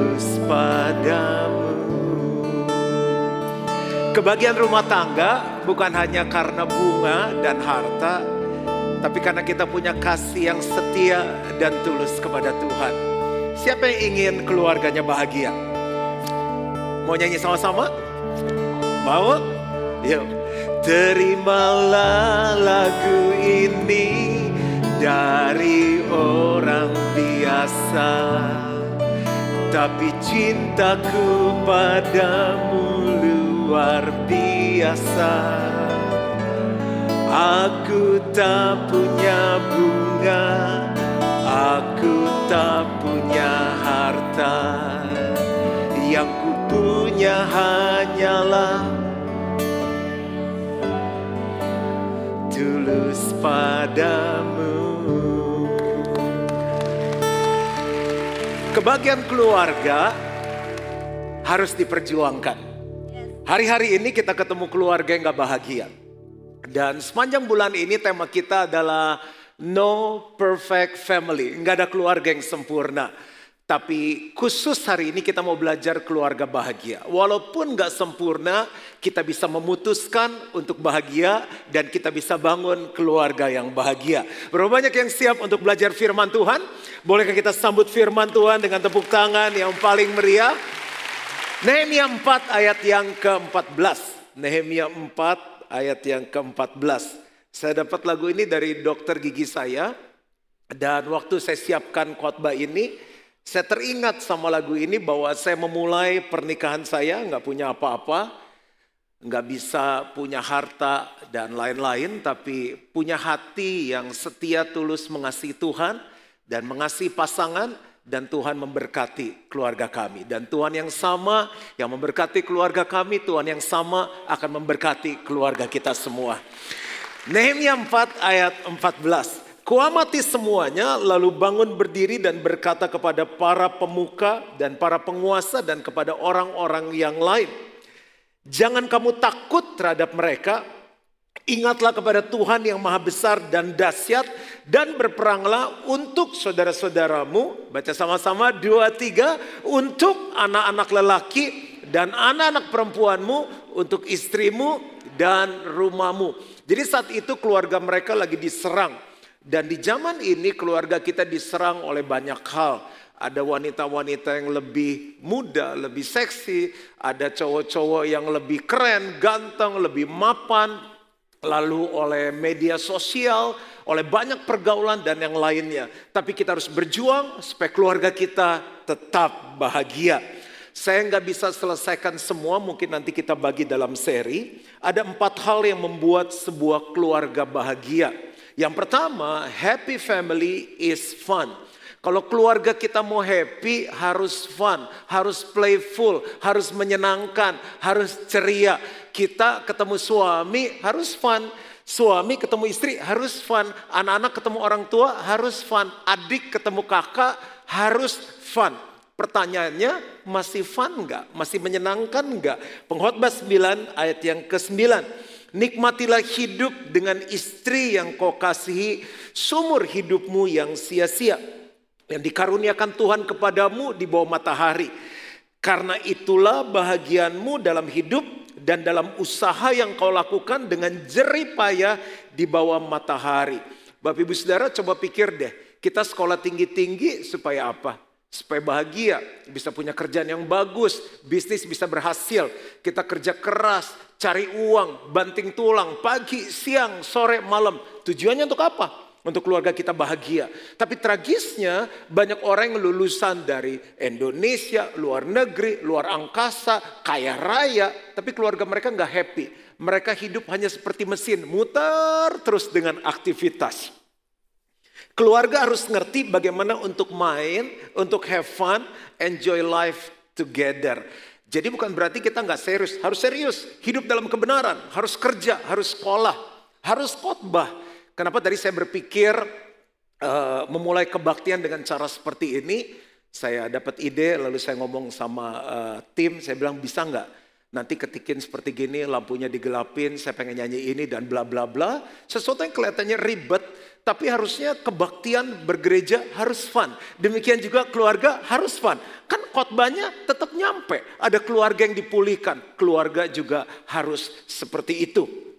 tulus padamu Kebahagiaan rumah tangga bukan hanya karena bunga dan harta Tapi karena kita punya kasih yang setia dan tulus kepada Tuhan Siapa yang ingin keluarganya bahagia? Mau nyanyi sama-sama? Mau? Yuk. Terimalah lagu ini dari orang biasa Tapi cintaku padamu luar biasa. Aku tak punya bunga Aku tak punya harta. Yang ku punya hanyalah Tulus padamu Kebahagiaan keluarga harus diperjuangkan. Hari-hari ini kita ketemu keluarga yang gak bahagia. Dan sepanjang bulan ini tema kita adalah No Perfect Family. Nggak ada keluarga yang sempurna. Tapi khusus hari ini kita mau belajar keluarga bahagia. Walaupun nggak sempurna, kita bisa memutuskan untuk bahagia dan kita bisa bangun keluarga yang bahagia. Berapa banyak yang siap untuk belajar firman Tuhan? Bolehkah kita sambut firman Tuhan dengan tepuk tangan yang paling meriah? Nehemia 4 ayat yang ke-14. Nehemia 4 ayat yang ke-14. Saya dapat lagu ini dari dokter gigi saya. Dan waktu saya siapkan khotbah ini, saya teringat sama lagu ini bahwa saya memulai pernikahan saya nggak punya apa-apa, nggak bisa punya harta dan lain-lain, tapi punya hati yang setia tulus mengasihi Tuhan dan mengasihi pasangan dan Tuhan memberkati keluarga kami. Dan Tuhan yang sama yang memberkati keluarga kami, Tuhan yang sama akan memberkati keluarga kita semua. Nehemia 4 ayat 14. Kuamati semuanya, lalu bangun berdiri dan berkata kepada para pemuka dan para penguasa dan kepada orang-orang yang lain. Jangan kamu takut terhadap mereka, ingatlah kepada Tuhan yang maha besar dan dahsyat dan berperanglah untuk saudara-saudaramu. Baca sama-sama dua tiga untuk anak-anak lelaki dan anak-anak perempuanmu, untuk istrimu dan rumahmu. Jadi saat itu keluarga mereka lagi diserang dan di zaman ini keluarga kita diserang oleh banyak hal. Ada wanita-wanita yang lebih muda, lebih seksi, ada cowok-cowok yang lebih keren, ganteng, lebih mapan, lalu oleh media sosial, oleh banyak pergaulan dan yang lainnya. Tapi kita harus berjuang supaya keluarga kita tetap bahagia. Saya nggak bisa selesaikan semua, mungkin nanti kita bagi dalam seri. Ada empat hal yang membuat sebuah keluarga bahagia. Yang pertama, happy family is fun. Kalau keluarga kita mau happy harus fun, harus playful, harus menyenangkan, harus ceria. Kita ketemu suami harus fun, suami ketemu istri harus fun, anak-anak ketemu orang tua harus fun, adik ketemu kakak harus fun. Pertanyaannya masih fun nggak? Masih menyenangkan nggak? Pengkhotbah 9 ayat yang ke-9. Nikmatilah hidup dengan istri yang kau kasihi, sumur hidupmu yang sia-sia. Yang dikaruniakan Tuhan kepadamu di bawah matahari. Karena itulah bahagianmu dalam hidup dan dalam usaha yang kau lakukan dengan jerih payah di bawah matahari. Bapak ibu saudara coba pikir deh, kita sekolah tinggi-tinggi supaya apa? Supaya bahagia, bisa punya kerjaan yang bagus, bisnis bisa berhasil, kita kerja keras, cari uang, banting tulang, pagi, siang, sore, malam. Tujuannya untuk apa? Untuk keluarga kita bahagia. Tapi tragisnya banyak orang yang lulusan dari Indonesia, luar negeri, luar angkasa, kaya raya. Tapi keluarga mereka nggak happy. Mereka hidup hanya seperti mesin, muter terus dengan aktivitas. Keluarga harus ngerti bagaimana untuk main, untuk have fun, enjoy life together. Jadi bukan berarti kita nggak serius, harus serius, hidup dalam kebenaran, harus kerja, harus sekolah, harus khotbah. Kenapa tadi saya berpikir uh, memulai kebaktian dengan cara seperti ini? Saya dapat ide, lalu saya ngomong sama uh, tim, saya bilang bisa nggak nanti ketikin seperti gini, lampunya digelapin, saya pengen nyanyi ini dan bla bla bla. Sesuatu yang kelihatannya ribet, tapi harusnya kebaktian bergereja harus fun. Demikian juga keluarga harus fun. Kan khotbahnya tetap nyampe. Ada keluarga yang dipulihkan. Keluarga juga harus seperti itu.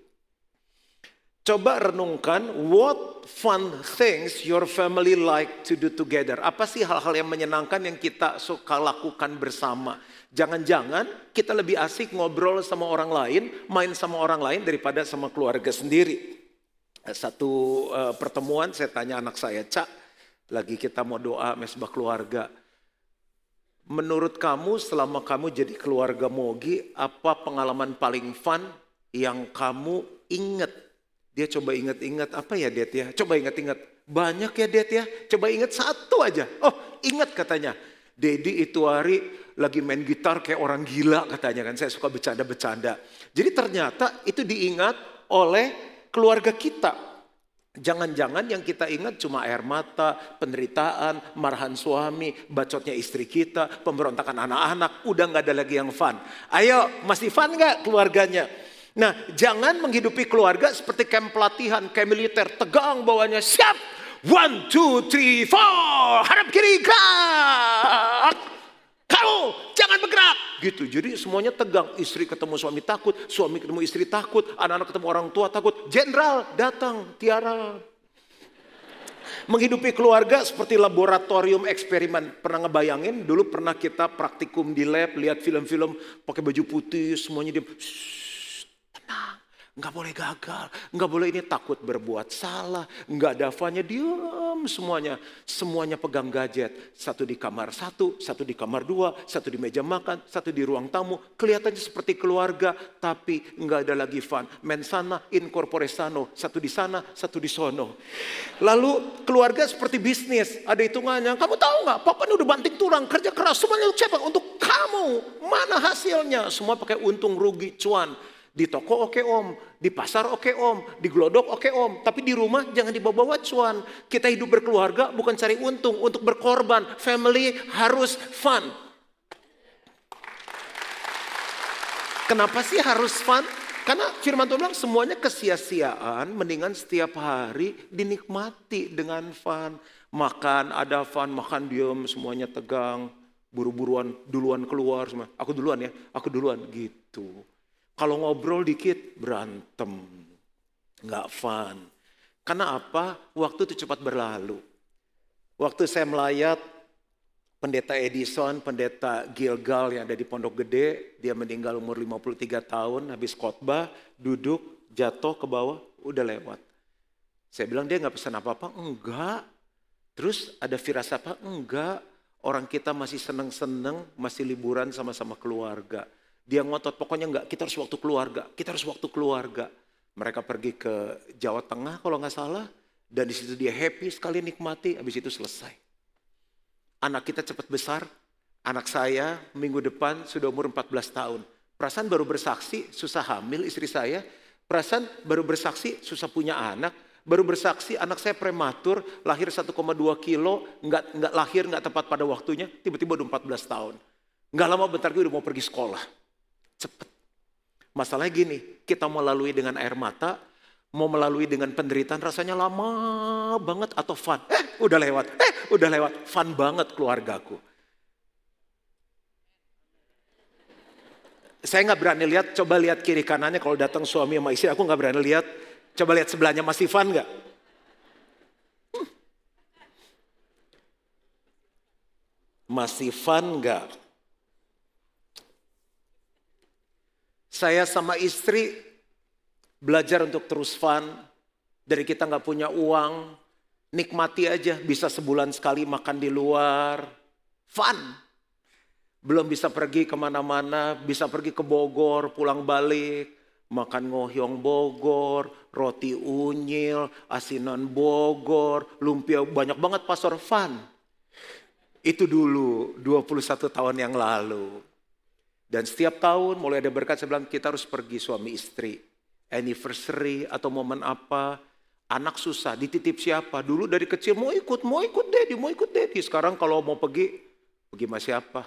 Coba renungkan what fun things your family like to do together. Apa sih hal-hal yang menyenangkan yang kita suka lakukan bersama? Jangan-jangan kita lebih asik ngobrol sama orang lain, main sama orang lain daripada sama keluarga sendiri. Satu uh, pertemuan saya tanya anak saya, Cak, lagi kita mau doa mesbah keluarga. Menurut kamu selama kamu jadi keluarga Mogi, apa pengalaman paling fun yang kamu inget? Dia coba inget-inget apa ya Dad ya? Coba inget-inget. Banyak ya Dad ya? Coba inget satu aja. Oh inget katanya. Dedi itu hari lagi main gitar kayak orang gila katanya kan. Saya suka bercanda-bercanda. Jadi ternyata itu diingat oleh keluarga kita. Jangan-jangan yang kita ingat cuma air mata, penderitaan, marahan suami, bacotnya istri kita, pemberontakan anak-anak, udah nggak ada lagi yang fun. Ayo, masih fun nggak keluarganya? Nah, jangan menghidupi keluarga seperti camp pelatihan, kayak militer, tegang bawahnya, siap, one, two, three, four, harap kiri, gerak. Kamu jangan bergerak. Gitu. Jadi semuanya tegang. Istri ketemu suami takut, suami ketemu istri takut, anak-anak ketemu orang tua takut. Jenderal datang, Tiara. Menghidupi keluarga seperti laboratorium eksperimen. Pernah ngebayangin dulu pernah kita praktikum di lab, lihat film-film pakai baju putih, semuanya dia tenang nggak boleh gagal, nggak boleh ini takut berbuat salah, nggak davanya diam semuanya, semuanya pegang gadget, satu di kamar satu, satu di kamar dua, satu di meja makan, satu di ruang tamu, kelihatannya seperti keluarga, tapi nggak ada lagi fun, men sana incorpore sano, satu di sana, satu di sono. Lalu keluarga seperti bisnis, ada hitungannya, kamu tahu nggak, papa ini udah banting tulang, kerja keras, semuanya untuk siapa? Untuk kamu, mana hasilnya? Semua pakai untung rugi cuan. Di toko oke om, di pasar oke om, di glodok oke om. Tapi di rumah jangan dibawa-bawa cuan. Kita hidup berkeluarga bukan cari untung, untuk berkorban. Family harus fun. Kenapa sih harus fun? Karena firman Tuhan bilang semuanya kesia-siaan, mendingan setiap hari dinikmati dengan fun. Makan ada fun, makan diem, semuanya tegang, buru-buruan duluan keluar semua. Aku duluan ya, aku duluan gitu. Kalau ngobrol dikit berantem. Nggak fun. Karena apa? Waktu itu cepat berlalu. Waktu saya melayat pendeta Edison, pendeta Gilgal yang ada di Pondok Gede, dia meninggal umur 53 tahun, habis khotbah, duduk, jatuh ke bawah, udah lewat. Saya bilang dia nggak pesan apa-apa, enggak. Terus ada firasat apa? Enggak. Orang kita masih seneng-seneng, masih liburan sama-sama keluarga. Dia ngotot, pokoknya enggak, kita harus waktu keluarga, kita harus waktu keluarga. Mereka pergi ke Jawa Tengah kalau nggak salah, dan di situ dia happy sekali nikmati, habis itu selesai. Anak kita cepat besar, anak saya minggu depan sudah umur 14 tahun. Perasaan baru bersaksi, susah hamil istri saya. Perasaan baru bersaksi, susah punya anak. Baru bersaksi anak saya prematur, lahir 1,2 kilo, nggak, nggak lahir nggak tepat pada waktunya, tiba-tiba udah 14 tahun. Nggak lama bentar gue udah mau pergi sekolah. Cepat. Masalahnya gini, kita melalui dengan air mata, mau melalui dengan penderitaan rasanya lama banget atau fun. Eh, udah lewat. Eh, udah lewat. Fun banget keluargaku. Saya nggak berani lihat, coba lihat kiri kanannya kalau datang suami sama istri, aku nggak berani lihat. Coba lihat sebelahnya masih fun nggak? Hmm. Masih fun nggak? Saya sama istri belajar untuk terus fun. Dari kita nggak punya uang, nikmati aja. Bisa sebulan sekali makan di luar. Fun. Belum bisa pergi ke mana-mana, bisa pergi ke Bogor, pulang balik. Makan ngohyong Bogor, roti unyil, asinan Bogor, lumpia banyak banget pasar fun. Itu dulu 21 tahun yang lalu. Dan setiap tahun mulai ada berkat saya bilang kita harus pergi suami istri. Anniversary atau momen apa. Anak susah, dititip siapa? Dulu dari kecil mau ikut, mau ikut daddy, mau ikut daddy. Sekarang kalau mau pergi, pergi sama siapa?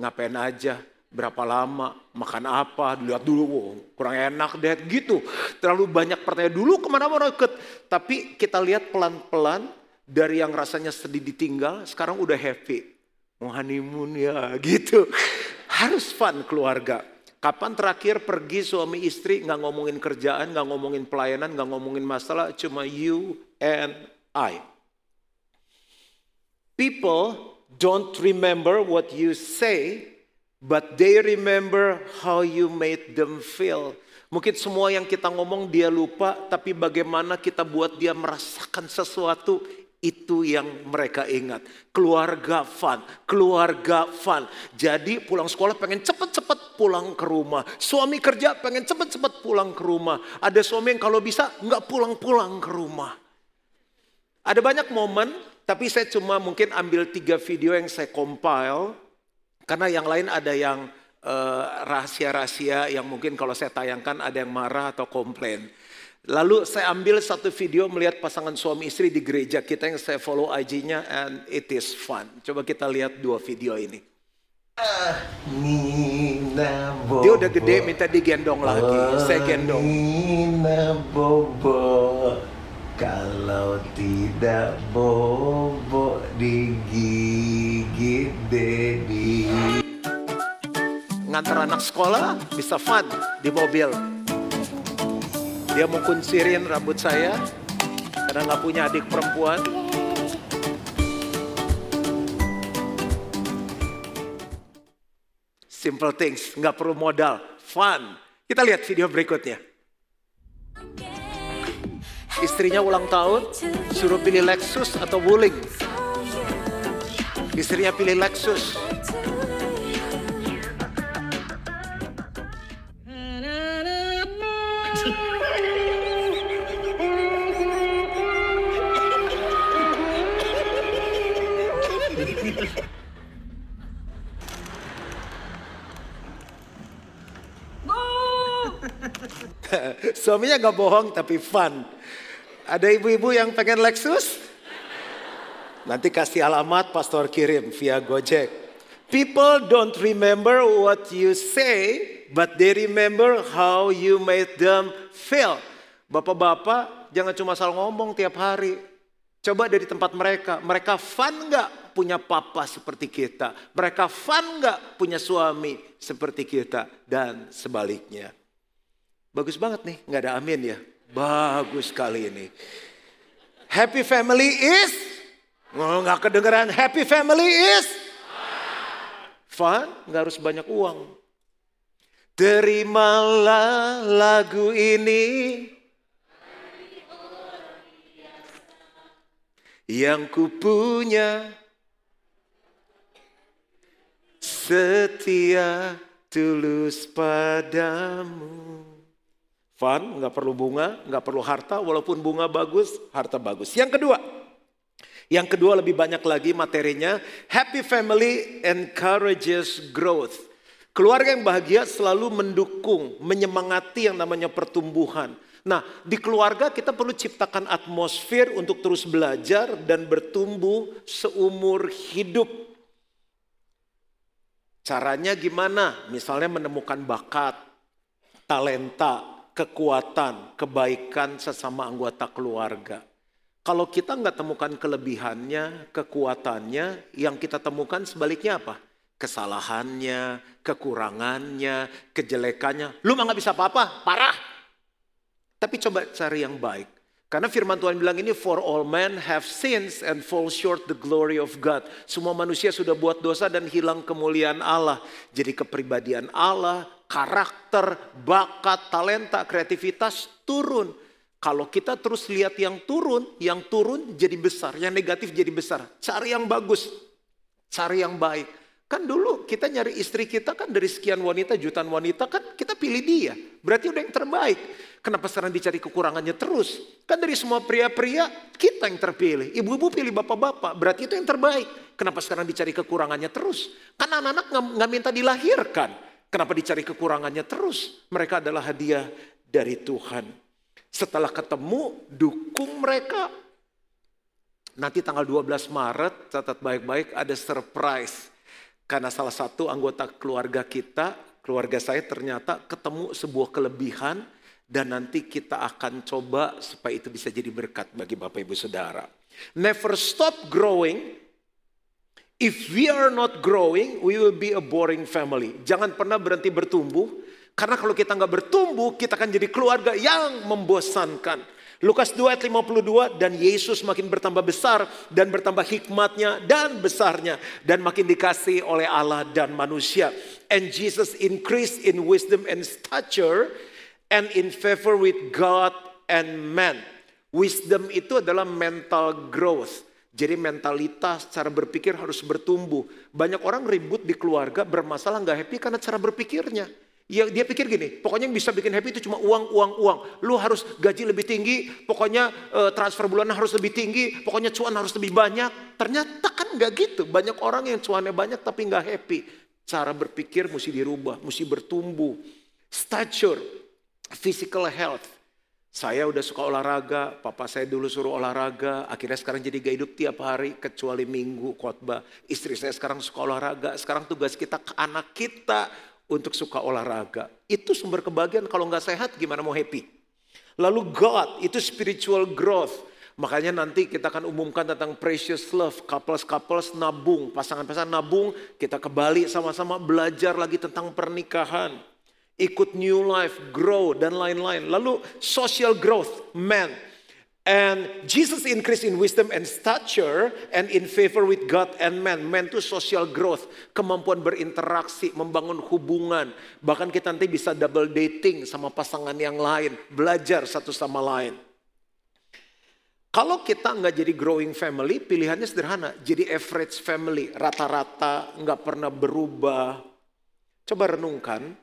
Ngapain aja? Berapa lama? Makan apa? Lihat dulu, wow, kurang enak deh. Gitu. Terlalu banyak pertanyaan. Dulu ke mana-mana ikut. Tapi kita lihat pelan-pelan dari yang rasanya sedih ditinggal, sekarang udah happy. Mau honeymoon ya gitu. Harus fun keluarga. Kapan terakhir pergi suami istri nggak ngomongin kerjaan, nggak ngomongin pelayanan, nggak ngomongin masalah, cuma you and I. People don't remember what you say, but they remember how you made them feel. Mungkin semua yang kita ngomong dia lupa, tapi bagaimana kita buat dia merasakan sesuatu itu yang mereka ingat. Keluarga fun, keluarga fun. Jadi pulang sekolah pengen cepet-cepet pulang ke rumah. Suami kerja pengen cepet-cepet pulang ke rumah. Ada suami yang kalau bisa nggak pulang-pulang ke rumah. Ada banyak momen, tapi saya cuma mungkin ambil tiga video yang saya compile. Karena yang lain ada yang eh, rahasia-rahasia uh, yang mungkin kalau saya tayangkan ada yang marah atau komplain. Lalu saya ambil satu video melihat pasangan suami istri di gereja kita yang saya follow IG-nya and it is fun. Coba kita lihat dua video ini. Nina Bobo. Dia udah gede minta digendong lagi. Saya gendong. Nina Bobo. Kalau tidak bobo digigit dedi. Ngantar anak sekolah bisa fun di mobil. Dia mau kuncirin rambut saya karena nggak punya adik perempuan. Simple things, nggak perlu modal, fun. Kita lihat video berikutnya. Istrinya ulang tahun, suruh pilih Lexus atau Wuling. Istrinya pilih Lexus. Suaminya gak bohong tapi fun. Ada ibu-ibu yang pengen Lexus? Nanti kasih alamat pastor kirim via Gojek. People don't remember what you say, but they remember how you made them feel. Bapak-bapak jangan cuma asal ngomong tiap hari. Coba dari tempat mereka, mereka fun nggak punya papa seperti kita? Mereka fun nggak punya suami seperti kita? Dan sebaliknya. Bagus banget nih, nggak ada amin ya. Bagus sekali ini. Happy family is, oh, nggak kedengeran. Happy family is fun, nggak harus banyak uang. Terimalah lagu ini yang ku punya setia tulus padamu. Fun, nggak perlu bunga, nggak perlu harta, walaupun bunga bagus, harta bagus. Yang kedua, yang kedua lebih banyak lagi materinya, happy family encourages growth. Keluarga yang bahagia selalu mendukung, menyemangati yang namanya pertumbuhan. Nah, di keluarga kita perlu ciptakan atmosfer untuk terus belajar dan bertumbuh seumur hidup. Caranya gimana? Misalnya menemukan bakat, talenta, kekuatan, kebaikan sesama anggota keluarga. Kalau kita nggak temukan kelebihannya, kekuatannya, yang kita temukan sebaliknya apa? Kesalahannya, kekurangannya, kejelekannya. Lu mah nggak bisa apa-apa, parah. Tapi coba cari yang baik. Karena firman Tuhan bilang ini for all men have sins and fall short the glory of God. Semua manusia sudah buat dosa dan hilang kemuliaan Allah. Jadi kepribadian Allah, karakter, bakat, talenta, kreativitas turun. Kalau kita terus lihat yang turun, yang turun jadi besar, yang negatif jadi besar. Cari yang bagus, cari yang baik. Kan dulu kita nyari istri kita kan dari sekian wanita, jutaan wanita kan kita pilih dia. Berarti udah yang terbaik. Kenapa sekarang dicari kekurangannya terus? Kan dari semua pria-pria kita yang terpilih. Ibu-ibu pilih bapak-bapak, berarti itu yang terbaik. Kenapa sekarang dicari kekurangannya terus? Kan anak-anak nggak minta dilahirkan. Kenapa dicari kekurangannya terus? Mereka adalah hadiah dari Tuhan. Setelah ketemu, dukung mereka. Nanti tanggal 12 Maret, catat baik-baik, ada surprise. Karena salah satu anggota keluarga kita, keluarga saya ternyata ketemu sebuah kelebihan dan nanti kita akan coba supaya itu bisa jadi berkat bagi Bapak Ibu Saudara. Never stop growing If we are not growing, we will be a boring family. Jangan pernah berhenti bertumbuh, karena kalau kita nggak bertumbuh, kita akan jadi keluarga yang membosankan. Lukas 2 ayat 52, dan Yesus makin bertambah besar dan bertambah hikmatnya dan besarnya. Dan makin dikasih oleh Allah dan manusia. And Jesus increased in wisdom and stature and in favor with God and man. Wisdom itu adalah mental growth. Jadi mentalitas, cara berpikir harus bertumbuh. Banyak orang ribut di keluarga, bermasalah nggak happy karena cara berpikirnya. Ya, dia pikir gini, pokoknya yang bisa bikin happy itu cuma uang, uang, uang. Lu harus gaji lebih tinggi, pokoknya uh, transfer bulanan harus lebih tinggi, pokoknya cuan harus lebih banyak. Ternyata kan nggak gitu. Banyak orang yang cuannya banyak tapi nggak happy. Cara berpikir mesti dirubah, mesti bertumbuh. Stature, physical health, saya udah suka olahraga, papa saya dulu suruh olahraga, akhirnya sekarang jadi gaya hidup tiap hari kecuali minggu khotbah. Istri saya sekarang suka olahraga, sekarang tugas kita ke anak kita untuk suka olahraga. Itu sumber kebahagiaan kalau nggak sehat gimana mau happy. Lalu God itu spiritual growth. Makanya nanti kita akan umumkan tentang precious love, couples-couples nabung, pasangan-pasangan nabung, kita kembali sama-sama belajar lagi tentang pernikahan ikut new life, grow dan lain-lain. Lalu social growth, man. And Jesus increase in wisdom and stature and in favor with God and man. Man itu social growth, kemampuan berinteraksi, membangun hubungan. Bahkan kita nanti bisa double dating sama pasangan yang lain, belajar satu sama lain. Kalau kita nggak jadi growing family, pilihannya sederhana. Jadi average family, rata-rata, nggak pernah berubah. Coba renungkan,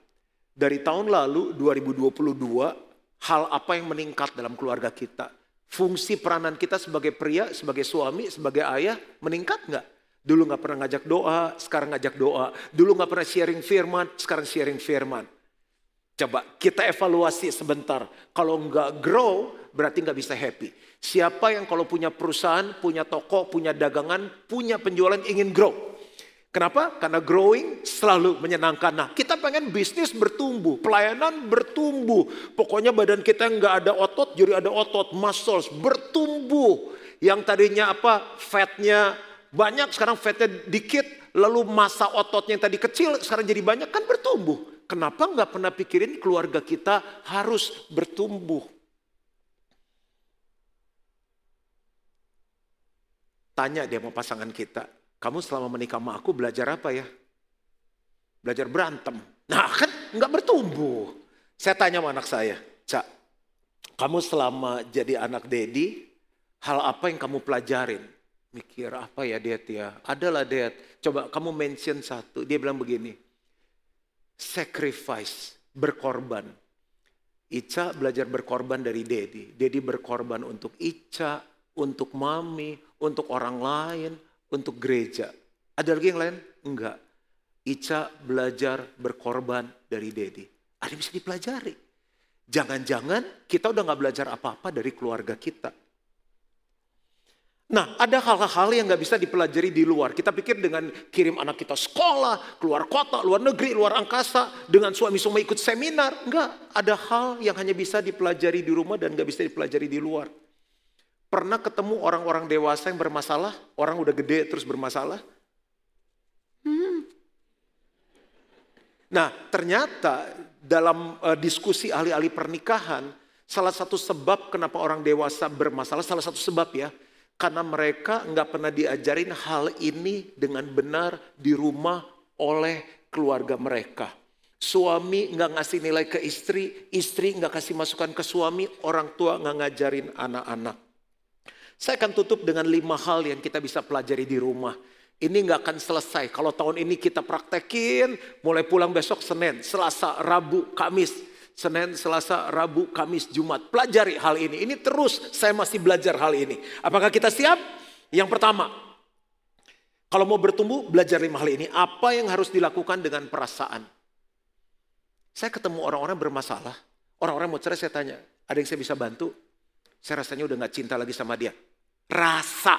dari tahun lalu 2022 hal apa yang meningkat dalam keluarga kita? Fungsi peranan kita sebagai pria, sebagai suami, sebagai ayah meningkat nggak? Dulu nggak pernah ngajak doa, sekarang ngajak doa. Dulu nggak pernah sharing firman, sekarang sharing firman. Coba kita evaluasi sebentar. Kalau nggak grow, berarti nggak bisa happy. Siapa yang kalau punya perusahaan, punya toko, punya dagangan, punya penjualan ingin grow? Kenapa? Karena growing selalu menyenangkan. Nah kita pengen bisnis bertumbuh, pelayanan bertumbuh. Pokoknya badan kita nggak ada otot, jadi ada otot, muscles bertumbuh. Yang tadinya apa, fatnya banyak, sekarang fatnya dikit. Lalu masa ototnya yang tadi kecil, sekarang jadi banyak, kan bertumbuh. Kenapa nggak pernah pikirin keluarga kita harus bertumbuh? Tanya dia mau pasangan kita, kamu selama menikah sama aku belajar apa ya? Belajar berantem. Nah kan nggak bertumbuh. Saya tanya sama anak saya, Cak, kamu selama jadi anak Dedi, hal apa yang kamu pelajarin? Mikir apa ya Dad ya? Adalah Dad, coba kamu mention satu. Dia bilang begini, sacrifice, berkorban. Ica belajar berkorban dari Dedi. Dedi berkorban untuk Ica, untuk Mami, untuk orang lain, untuk gereja. Ada lagi yang lain? Enggak. Ica belajar berkorban dari Dedi. Ada yang bisa dipelajari. Jangan-jangan kita udah nggak belajar apa-apa dari keluarga kita. Nah, ada hal-hal yang nggak bisa dipelajari di luar. Kita pikir dengan kirim anak kita sekolah, keluar kota, luar negeri, luar angkasa, dengan suami-suami ikut seminar. Enggak, ada hal yang hanya bisa dipelajari di rumah dan nggak bisa dipelajari di luar. Pernah ketemu orang-orang dewasa yang bermasalah? Orang udah gede terus bermasalah? Hmm. Nah, ternyata dalam uh, diskusi ahli-ahli pernikahan, salah satu sebab kenapa orang dewasa bermasalah, salah satu sebab ya, karena mereka nggak pernah diajarin hal ini dengan benar di rumah oleh keluarga mereka. Suami nggak ngasih nilai ke istri, istri nggak kasih masukan ke suami, orang tua nggak ngajarin anak-anak. Saya akan tutup dengan lima hal yang kita bisa pelajari di rumah. Ini nggak akan selesai. Kalau tahun ini kita praktekin, mulai pulang besok Senin, Selasa, Rabu, Kamis. Senin, Selasa, Rabu, Kamis, Jumat. Pelajari hal ini. Ini terus saya masih belajar hal ini. Apakah kita siap? Yang pertama, kalau mau bertumbuh, belajar lima hal ini. Apa yang harus dilakukan dengan perasaan? Saya ketemu orang-orang bermasalah, orang-orang mau cerai saya tanya, ada yang saya bisa bantu? Saya rasanya udah gak cinta lagi sama dia. Rasa.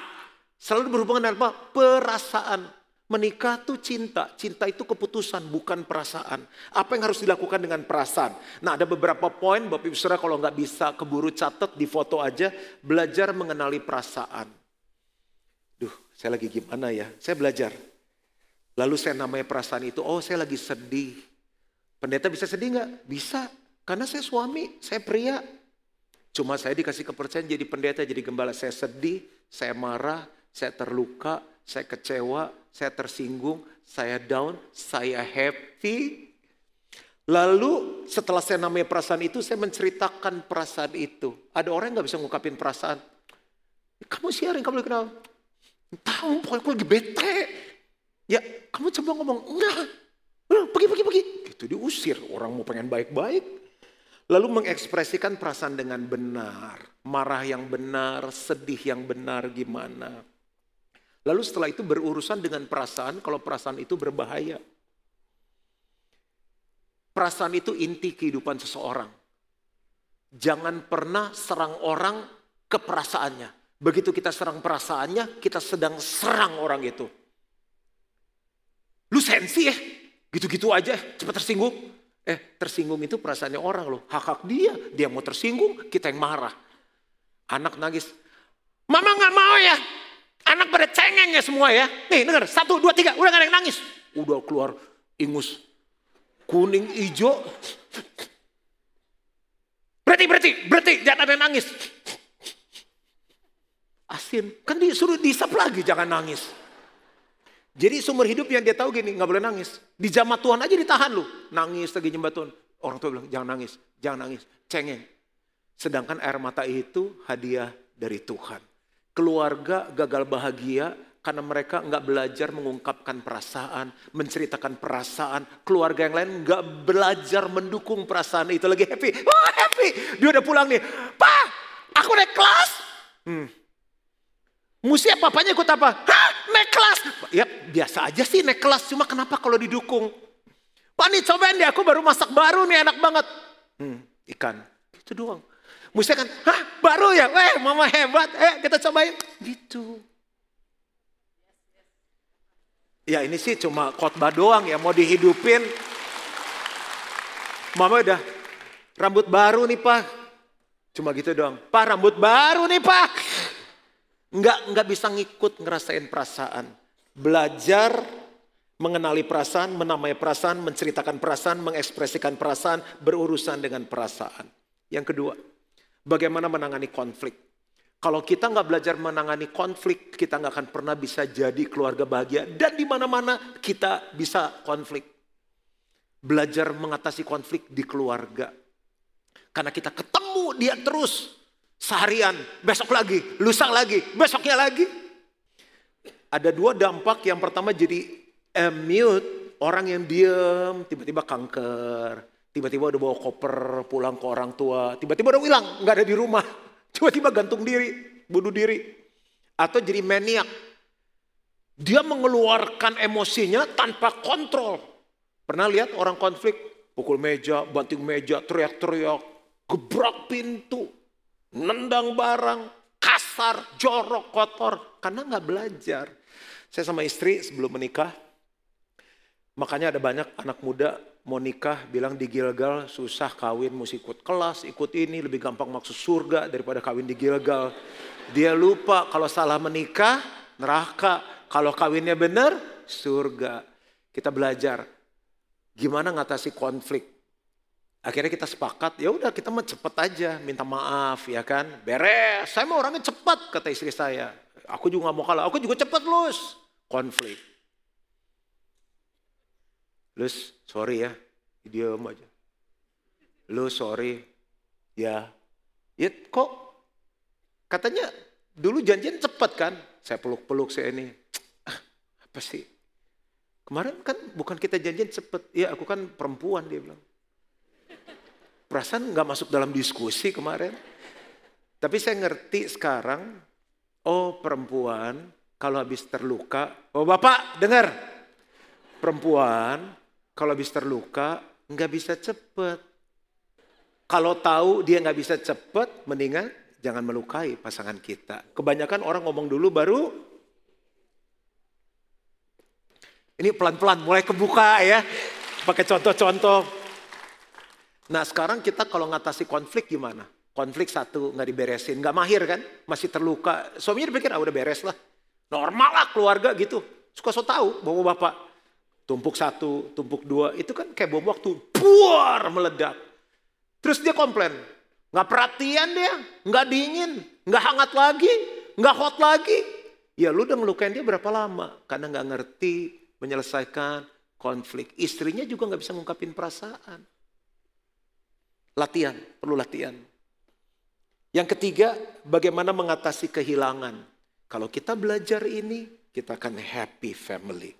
Selalu berhubungan dengan apa? Perasaan. Menikah tuh cinta. Cinta itu keputusan, bukan perasaan. Apa yang harus dilakukan dengan perasaan? Nah ada beberapa poin, Bapak Ibu Saudara kalau nggak bisa keburu catat di foto aja. Belajar mengenali perasaan. Duh, saya lagi gimana ya? Saya belajar. Lalu saya namanya perasaan itu, oh saya lagi sedih. Pendeta bisa sedih nggak? Bisa. Karena saya suami, saya pria. Cuma saya dikasih kepercayaan jadi pendeta, jadi gembala. Saya sedih, saya marah, saya terluka, saya kecewa, saya tersinggung, saya down, saya happy. Lalu setelah saya namanya perasaan itu, saya menceritakan perasaan itu. Ada orang yang gak bisa ngungkapin perasaan. Kamu siarin, kamu kenal. Tahu, pokoknya aku lagi bete. Ya, kamu coba ngomong, enggak. Pergi, pergi, pergi. Itu diusir, orang mau pengen baik-baik. Lalu mengekspresikan perasaan dengan benar. Marah yang benar, sedih yang benar gimana. Lalu setelah itu berurusan dengan perasaan kalau perasaan itu berbahaya. Perasaan itu inti kehidupan seseorang. Jangan pernah serang orang ke perasaannya. Begitu kita serang perasaannya, kita sedang serang orang itu. Lu sensi ya, gitu-gitu aja, cepat tersinggung. Eh tersinggung itu perasaannya orang loh. Hak-hak dia. Dia mau tersinggung, kita yang marah. Anak nangis. Mama gak mau ya. Anak pada cengeng ya semua ya. Nih denger, satu, dua, tiga. Udah gak ada yang nangis. Udah keluar ingus. Kuning, hijau. Berarti, berarti, berarti. Jangan ada yang nangis. Asin. Kan disuruh disap lagi, jangan nangis. Jadi sumber hidup yang dia tahu gini, nggak boleh nangis. Di jamaah Tuhan aja ditahan lu. Nangis lagi nyembah Tuhan. Orang tua bilang, jangan nangis, jangan nangis. Cengeng. Sedangkan air mata itu hadiah dari Tuhan. Keluarga gagal bahagia karena mereka nggak belajar mengungkapkan perasaan, menceritakan perasaan. Keluarga yang lain nggak belajar mendukung perasaan itu. Lagi happy, wah happy. Dia udah pulang nih, Pak, aku naik kelas. Hmm, Musi apa-apanya ikut apa? Hah, naik kelas. Ya biasa aja sih naik kelas, cuma kenapa kalau didukung? Pak nih cobain deh, aku baru masak baru nih enak banget. Hmm, ikan, itu doang. Musi kan, hah baru ya? Eh mama hebat, eh kita cobain. Gitu. Ya ini sih cuma khotbah doang ya, mau dihidupin. Mama udah, rambut baru nih pak. Cuma gitu doang. Pak rambut baru nih pak. Enggak, enggak bisa ngikut ngerasain perasaan. Belajar mengenali perasaan, menamai perasaan, menceritakan perasaan, mengekspresikan perasaan, berurusan dengan perasaan. Yang kedua, bagaimana menangani konflik. Kalau kita nggak belajar menangani konflik, kita nggak akan pernah bisa jadi keluarga bahagia. Dan di mana-mana kita bisa konflik. Belajar mengatasi konflik di keluarga. Karena kita ketemu dia terus. Seharian, besok lagi, lusa lagi, besoknya lagi. Ada dua dampak. Yang pertama jadi eh, mute, orang yang diem, tiba-tiba kanker. Tiba-tiba udah bawa koper pulang ke orang tua. Tiba-tiba udah hilang, nggak ada di rumah. Tiba-tiba gantung diri, bunuh diri. Atau jadi maniak. Dia mengeluarkan emosinya tanpa kontrol. Pernah lihat orang konflik? Pukul meja, banting meja, teriak-teriak, gebrak pintu, nendang barang, kasar, jorok, kotor, karena nggak belajar. Saya sama istri sebelum menikah, makanya ada banyak anak muda mau nikah bilang di Gilgal susah kawin mesti ikut kelas, ikut ini lebih gampang masuk surga daripada kawin di Gilgal. Dia lupa kalau salah menikah neraka, kalau kawinnya benar surga. Kita belajar gimana ngatasi konflik Akhirnya kita sepakat, ya udah kita mah cepet aja, minta maaf ya kan. Beres, saya mau orangnya cepat kata istri saya. Aku juga gak mau kalah, aku juga cepat lus. Konflik. Lus, sorry ya, diam aja. Lu sorry, ya. Ya kok katanya dulu janjian cepat kan. Saya peluk-peluk saya ini. Ah, apa sih? Kemarin kan bukan kita janjian cepet. Ya aku kan perempuan dia bilang. Perasaan nggak masuk dalam diskusi kemarin. Tapi saya ngerti sekarang, oh perempuan kalau habis terluka, oh bapak dengar, perempuan kalau habis terluka Nggak bisa cepet. Kalau tahu dia nggak bisa cepet, mendingan jangan melukai pasangan kita. Kebanyakan orang ngomong dulu baru ini pelan-pelan mulai kebuka ya. Pakai contoh-contoh. Nah sekarang kita kalau ngatasi konflik gimana? Konflik satu nggak diberesin, nggak mahir kan? Masih terluka. Suaminya dipikir ah udah beres lah. Normal lah keluarga gitu. Suka so tahu bawa bapak. Tumpuk satu, tumpuk dua. Itu kan kayak bom waktu. Buar meledak. Terus dia komplain. Nggak perhatian dia. Nggak dingin. Nggak hangat lagi. Nggak hot lagi. Ya lu udah ngelukain dia berapa lama? Karena nggak ngerti menyelesaikan konflik. Istrinya juga nggak bisa ngungkapin perasaan. Latihan, perlu latihan. Yang ketiga, bagaimana mengatasi kehilangan. Kalau kita belajar ini, kita akan happy family.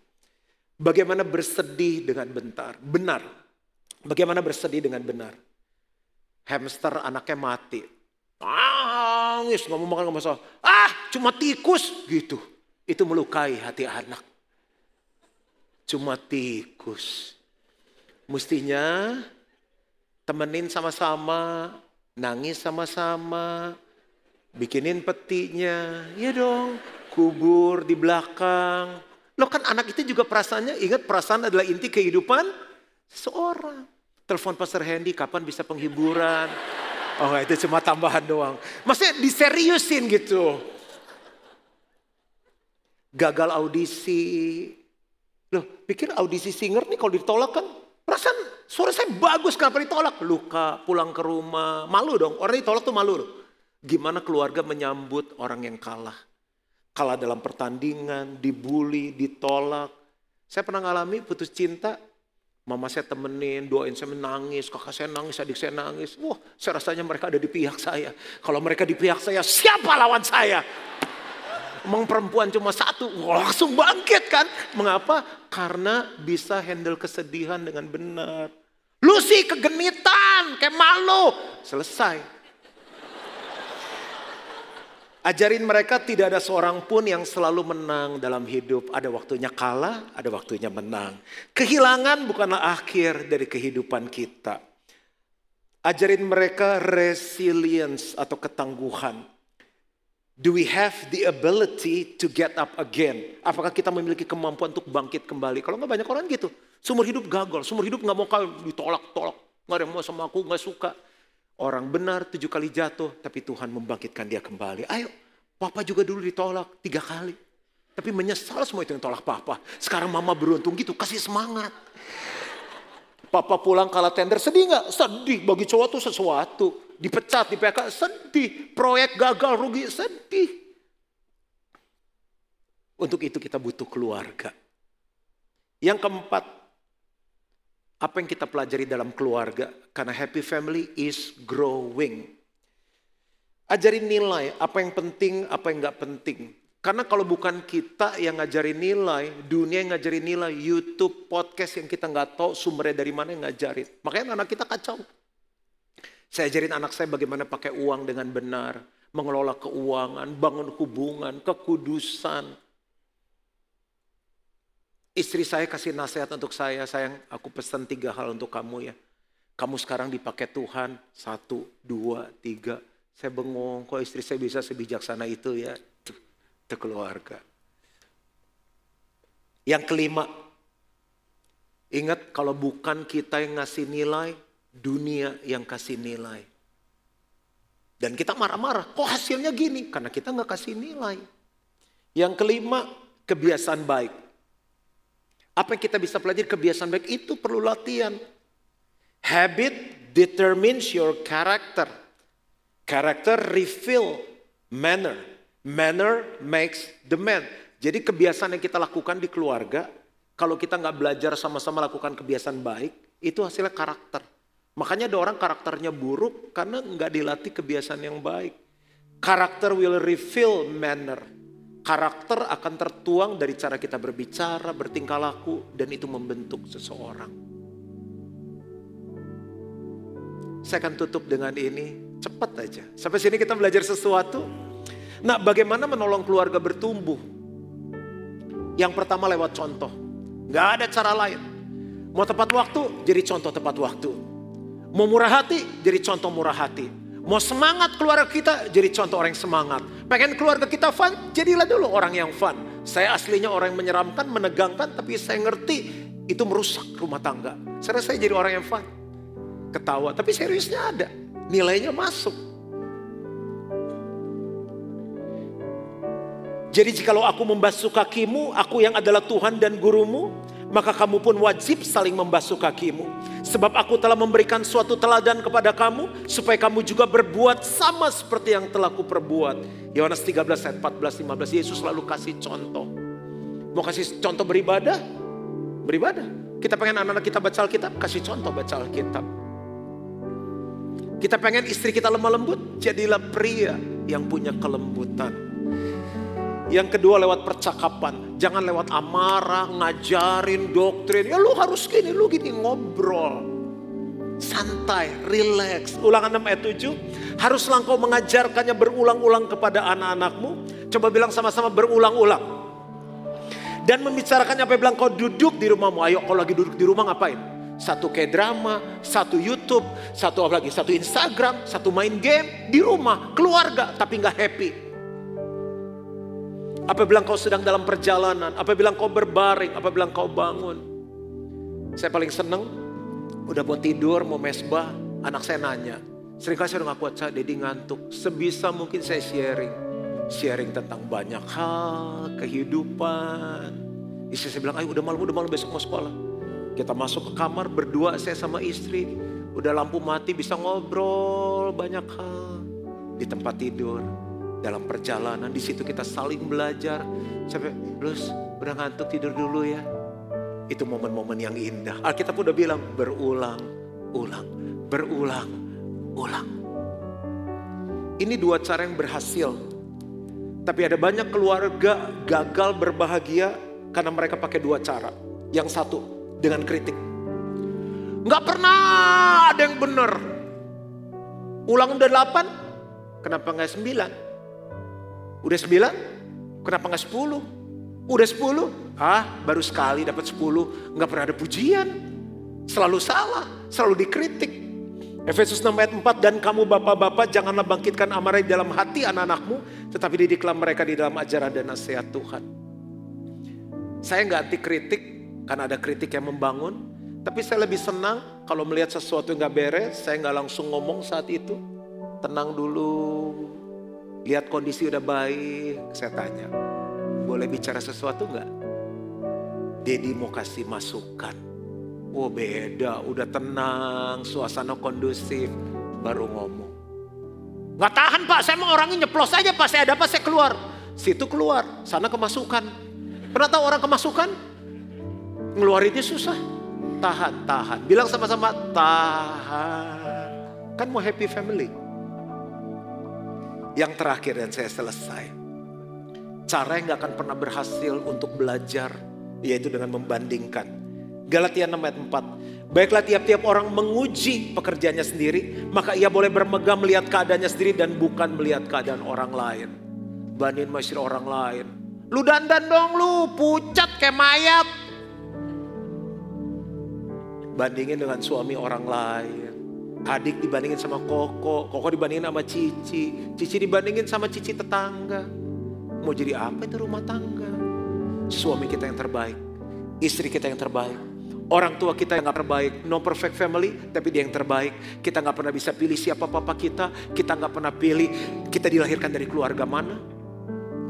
Bagaimana bersedih dengan bentar, benar. Bagaimana bersedih dengan benar. Hamster anaknya mati. Nangis, nggak mau makan, nggak masalah. Ah, cuma tikus gitu. Itu melukai hati anak. Cuma tikus. Mestinya temenin sama-sama, nangis sama-sama, bikinin petinya, ya dong, kubur di belakang. Lo kan anak itu juga perasaannya, ingat perasaan adalah inti kehidupan seorang. Telepon Pastor Hendy, kapan bisa penghiburan? Oh itu cuma tambahan doang. Maksudnya diseriusin gitu. Gagal audisi. Loh pikir audisi singer nih kalau ditolak kan perasaan suara saya bagus kenapa ditolak? Luka, pulang ke rumah, malu dong. Orang ditolak tuh malu loh. Gimana keluarga menyambut orang yang kalah? Kalah dalam pertandingan, dibully, ditolak. Saya pernah ngalami putus cinta, mama saya temenin, doain saya menangis, kakak saya nangis, adik saya nangis. Wah, saya rasanya mereka ada di pihak saya. Kalau mereka di pihak saya, siapa lawan saya? Emang perempuan cuma satu, Wah, langsung bangkit kan? Mengapa? Karena bisa handle kesedihan dengan benar. Lu sih kegenitan, kayak malu. Selesai. Ajarin mereka tidak ada seorang pun yang selalu menang dalam hidup. Ada waktunya kalah, ada waktunya menang. Kehilangan bukanlah akhir dari kehidupan kita. Ajarin mereka resilience atau ketangguhan. Do we have the ability to get up again? Apakah kita memiliki kemampuan untuk bangkit kembali? Kalau nggak banyak orang gitu. Sumur hidup gagal, sumur hidup nggak mau kau ditolak, tolak. Nggak ada yang mau sama aku, nggak suka. Orang benar tujuh kali jatuh, tapi Tuhan membangkitkan dia kembali. Ayo, papa juga dulu ditolak tiga kali. Tapi menyesal semua itu yang tolak papa. Sekarang mama beruntung gitu, kasih semangat. Papa pulang kalah tender, sedih nggak? Sedih, bagi cowok tuh sesuatu dipecat, di PK, sedih. Proyek gagal, rugi, sedih. Untuk itu kita butuh keluarga. Yang keempat, apa yang kita pelajari dalam keluarga? Karena happy family is growing. Ajarin nilai, apa yang penting, apa yang gak penting. Karena kalau bukan kita yang ngajarin nilai, dunia yang ngajarin nilai, YouTube, podcast yang kita nggak tahu sumbernya dari mana yang ngajarin. Makanya anak kita kacau. Saya ajarin anak saya bagaimana pakai uang dengan benar, mengelola keuangan, bangun hubungan, kekudusan. Istri saya kasih nasihat untuk saya, sayang aku pesan tiga hal untuk kamu ya. Kamu sekarang dipakai Tuhan, satu, dua, tiga. Saya bengong, kok istri saya bisa sebijaksana itu ya. Itu keluarga. Yang kelima, ingat kalau bukan kita yang ngasih nilai, dunia yang kasih nilai. Dan kita marah-marah, kok hasilnya gini? Karena kita nggak kasih nilai. Yang kelima, kebiasaan baik. Apa yang kita bisa pelajari kebiasaan baik itu perlu latihan. Habit determines your character. Character reveal manner. Manner makes the man. Jadi kebiasaan yang kita lakukan di keluarga, kalau kita nggak belajar sama-sama lakukan kebiasaan baik, itu hasilnya karakter. Makanya ada orang karakternya buruk karena nggak dilatih kebiasaan yang baik. Karakter will reveal manner. Karakter akan tertuang dari cara kita berbicara, bertingkah laku, dan itu membentuk seseorang. Saya akan tutup dengan ini, cepat aja. Sampai sini kita belajar sesuatu. Nah bagaimana menolong keluarga bertumbuh? Yang pertama lewat contoh. Gak ada cara lain. Mau tepat waktu, jadi contoh tepat waktu. Mau murah hati, jadi contoh murah hati. Mau semangat keluarga kita, jadi contoh orang yang semangat. Pengen keluarga kita fun, jadilah dulu orang yang fun. Saya aslinya orang yang menyeramkan, menegangkan, tapi saya ngerti itu merusak rumah tangga. Saya saya jadi orang yang fun. Ketawa, tapi seriusnya ada. Nilainya masuk. Jadi jikalau aku membasuh kakimu, aku yang adalah Tuhan dan gurumu, maka kamu pun wajib saling membasuh kakimu. Sebab aku telah memberikan suatu teladan kepada kamu, supaya kamu juga berbuat sama seperti yang telah kuperbuat. Yohanes 13 ayat 14 15 Yesus selalu kasih contoh. Mau kasih contoh beribadah? Beribadah. Kita pengen anak-anak kita baca Alkitab, kasih contoh baca Alkitab. Kita pengen istri kita lemah lembut, jadilah pria yang punya kelembutan. Yang kedua lewat percakapan. Jangan lewat amarah, ngajarin, doktrin. Ya lu harus gini, lu gini ngobrol. Santai, relax. Ulangan 6 ayat 7. Haruslah engkau mengajarkannya berulang-ulang kepada anak-anakmu. Coba bilang sama-sama berulang-ulang. Dan membicarakannya apa bilang kau duduk di rumahmu. Ayo kalau lagi duduk di rumah ngapain? Satu kayak drama, satu YouTube, satu apa lagi? Satu Instagram, satu main game di rumah, keluarga tapi nggak happy apa bilang kau sedang dalam perjalanan? Apa bilang kau berbaring? Apa bilang kau bangun? Saya paling seneng, udah mau tidur, mau mesbah, anak saya nanya. Seringkali saya udah gak kuat, saya Dedi ngantuk. Sebisa mungkin saya sharing. Sharing tentang banyak hal, kehidupan. Istri saya bilang, ayo udah malam, udah malam besok mau sekolah. Kita masuk ke kamar berdua saya sama istri. Udah lampu mati bisa ngobrol banyak hal. Di tempat tidur dalam perjalanan di situ kita saling belajar. Sampai terus udah ngantuk tidur dulu ya. Itu momen-momen yang indah. Alkitab udah bilang berulang ulang berulang ulang. Ini dua cara yang berhasil. Tapi ada banyak keluarga gagal berbahagia karena mereka pakai dua cara. Yang satu dengan kritik. Nggak pernah ada yang benar. Ulang udah delapan kenapa nggak sembilan Udah sembilan? Kenapa nggak sepuluh? Udah sepuluh? Ah, baru sekali dapat sepuluh. Nggak pernah ada pujian. Selalu salah, selalu dikritik. Efesus 6 ayat 4, dan kamu bapak-bapak janganlah bangkitkan amarah di dalam hati anak-anakmu, tetapi didiklah mereka di dalam ajaran dan nasihat Tuhan. Saya nggak anti kritik, karena ada kritik yang membangun. Tapi saya lebih senang kalau melihat sesuatu yang nggak beres, saya nggak langsung ngomong saat itu. Tenang dulu, Lihat kondisi udah baik, saya tanya, boleh bicara sesuatu nggak? Dedi mau kasih masukan. Oh beda, udah tenang, suasana kondusif, baru ngomong. Nggak tahan pak, saya mau orangnya nyeplos aja pak, saya ada apa saya keluar. Situ keluar, sana kemasukan. Pernah tahu orang kemasukan? Ngeluarinnya susah. Tahan, tahan. Bilang sama-sama tahan. Kan mau happy family. Yang terakhir dan saya selesai. Cara yang gak akan pernah berhasil untuk belajar yaitu dengan membandingkan. Galatia 6 ayat 4. Baiklah tiap-tiap orang menguji pekerjaannya sendiri, maka ia boleh bermegah melihat keadaannya sendiri dan bukan melihat keadaan orang lain. Bandingin masih orang lain. Lu dandan dong lu, pucat kayak mayat. Bandingin dengan suami orang lain. Adik dibandingin sama Koko, Koko dibandingin sama Cici, Cici dibandingin sama Cici tetangga. Mau jadi apa itu rumah tangga? Suami kita yang terbaik, istri kita yang terbaik, orang tua kita yang gak terbaik, no perfect family, tapi dia yang terbaik. Kita gak pernah bisa pilih siapa papa kita, kita gak pernah pilih kita dilahirkan dari keluarga mana.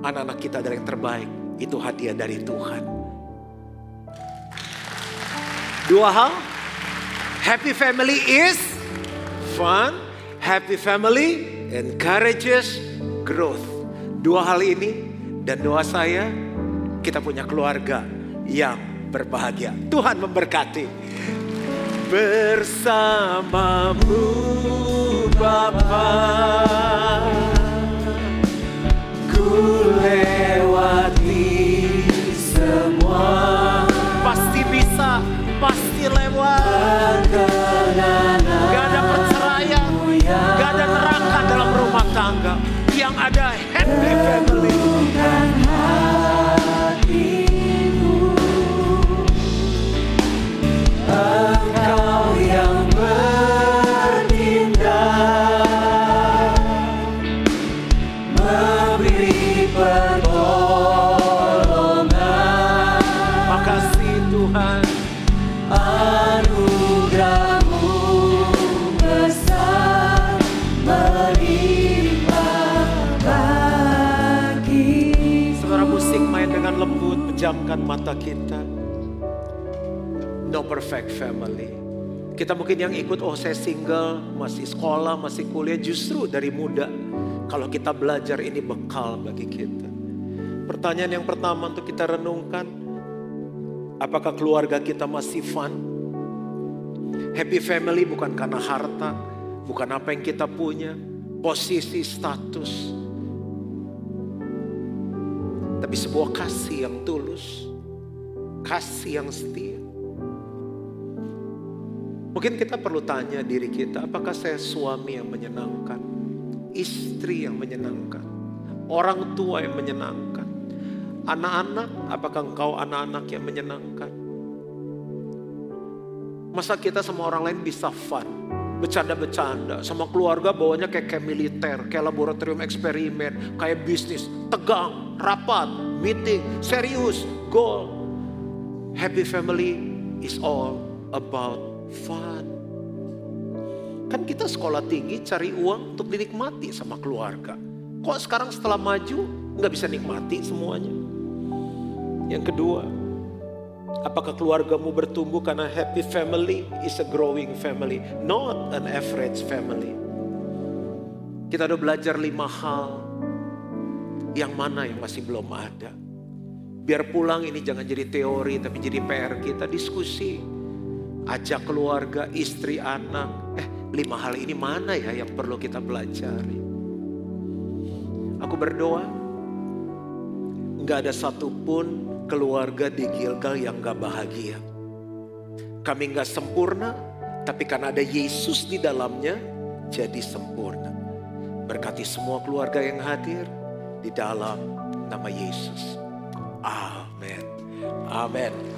Anak-anak kita adalah yang terbaik, itu hadiah dari Tuhan. Dua hal, happy family is fun, happy family, encourages growth. Dua hal ini dan doa saya kita punya keluarga yang berbahagia. Tuhan memberkati. Bersamamu Bapa ku lewati semua pasti bisa pasti lewat Tidak ada neraka dalam rumah tangga. Yang ada happy family. Engkau pejamkan mata kita. No perfect family. Kita mungkin yang ikut, oh saya single, masih sekolah, masih kuliah. Justru dari muda, kalau kita belajar ini bekal bagi kita. Pertanyaan yang pertama untuk kita renungkan, apakah keluarga kita masih fun? Happy family bukan karena harta, bukan apa yang kita punya, posisi, status. Tapi sebuah kasih yang tulus, kasih yang setia. Mungkin kita perlu tanya diri kita, apakah saya suami yang menyenangkan? Istri yang menyenangkan? Orang tua yang menyenangkan? Anak-anak, apakah engkau anak-anak yang menyenangkan? Masa kita sama orang lain bisa fun? Bercanda-bercanda, sama keluarga bawanya kayak, kayak militer, kayak laboratorium eksperimen, kayak bisnis, tegang, rapat, meeting, serius, goal. Happy family is all about fun. Kan kita sekolah tinggi cari uang untuk dinikmati sama keluarga. Kok sekarang setelah maju nggak bisa nikmati semuanya? Yang kedua, apakah keluargamu bertumbuh karena happy family is a growing family, not an average family. Kita udah belajar lima hal, yang mana yang masih belum ada. Biar pulang ini jangan jadi teori tapi jadi PR kita diskusi ajak keluarga, istri, anak. Eh, lima hal ini mana ya yang perlu kita pelajari? Aku berdoa, nggak ada satupun keluarga di Gilgal yang nggak bahagia. Kami nggak sempurna, tapi karena ada Yesus di dalamnya, jadi sempurna. Berkati semua keluarga yang hadir di dalam nama Yesus. Amin. Amin.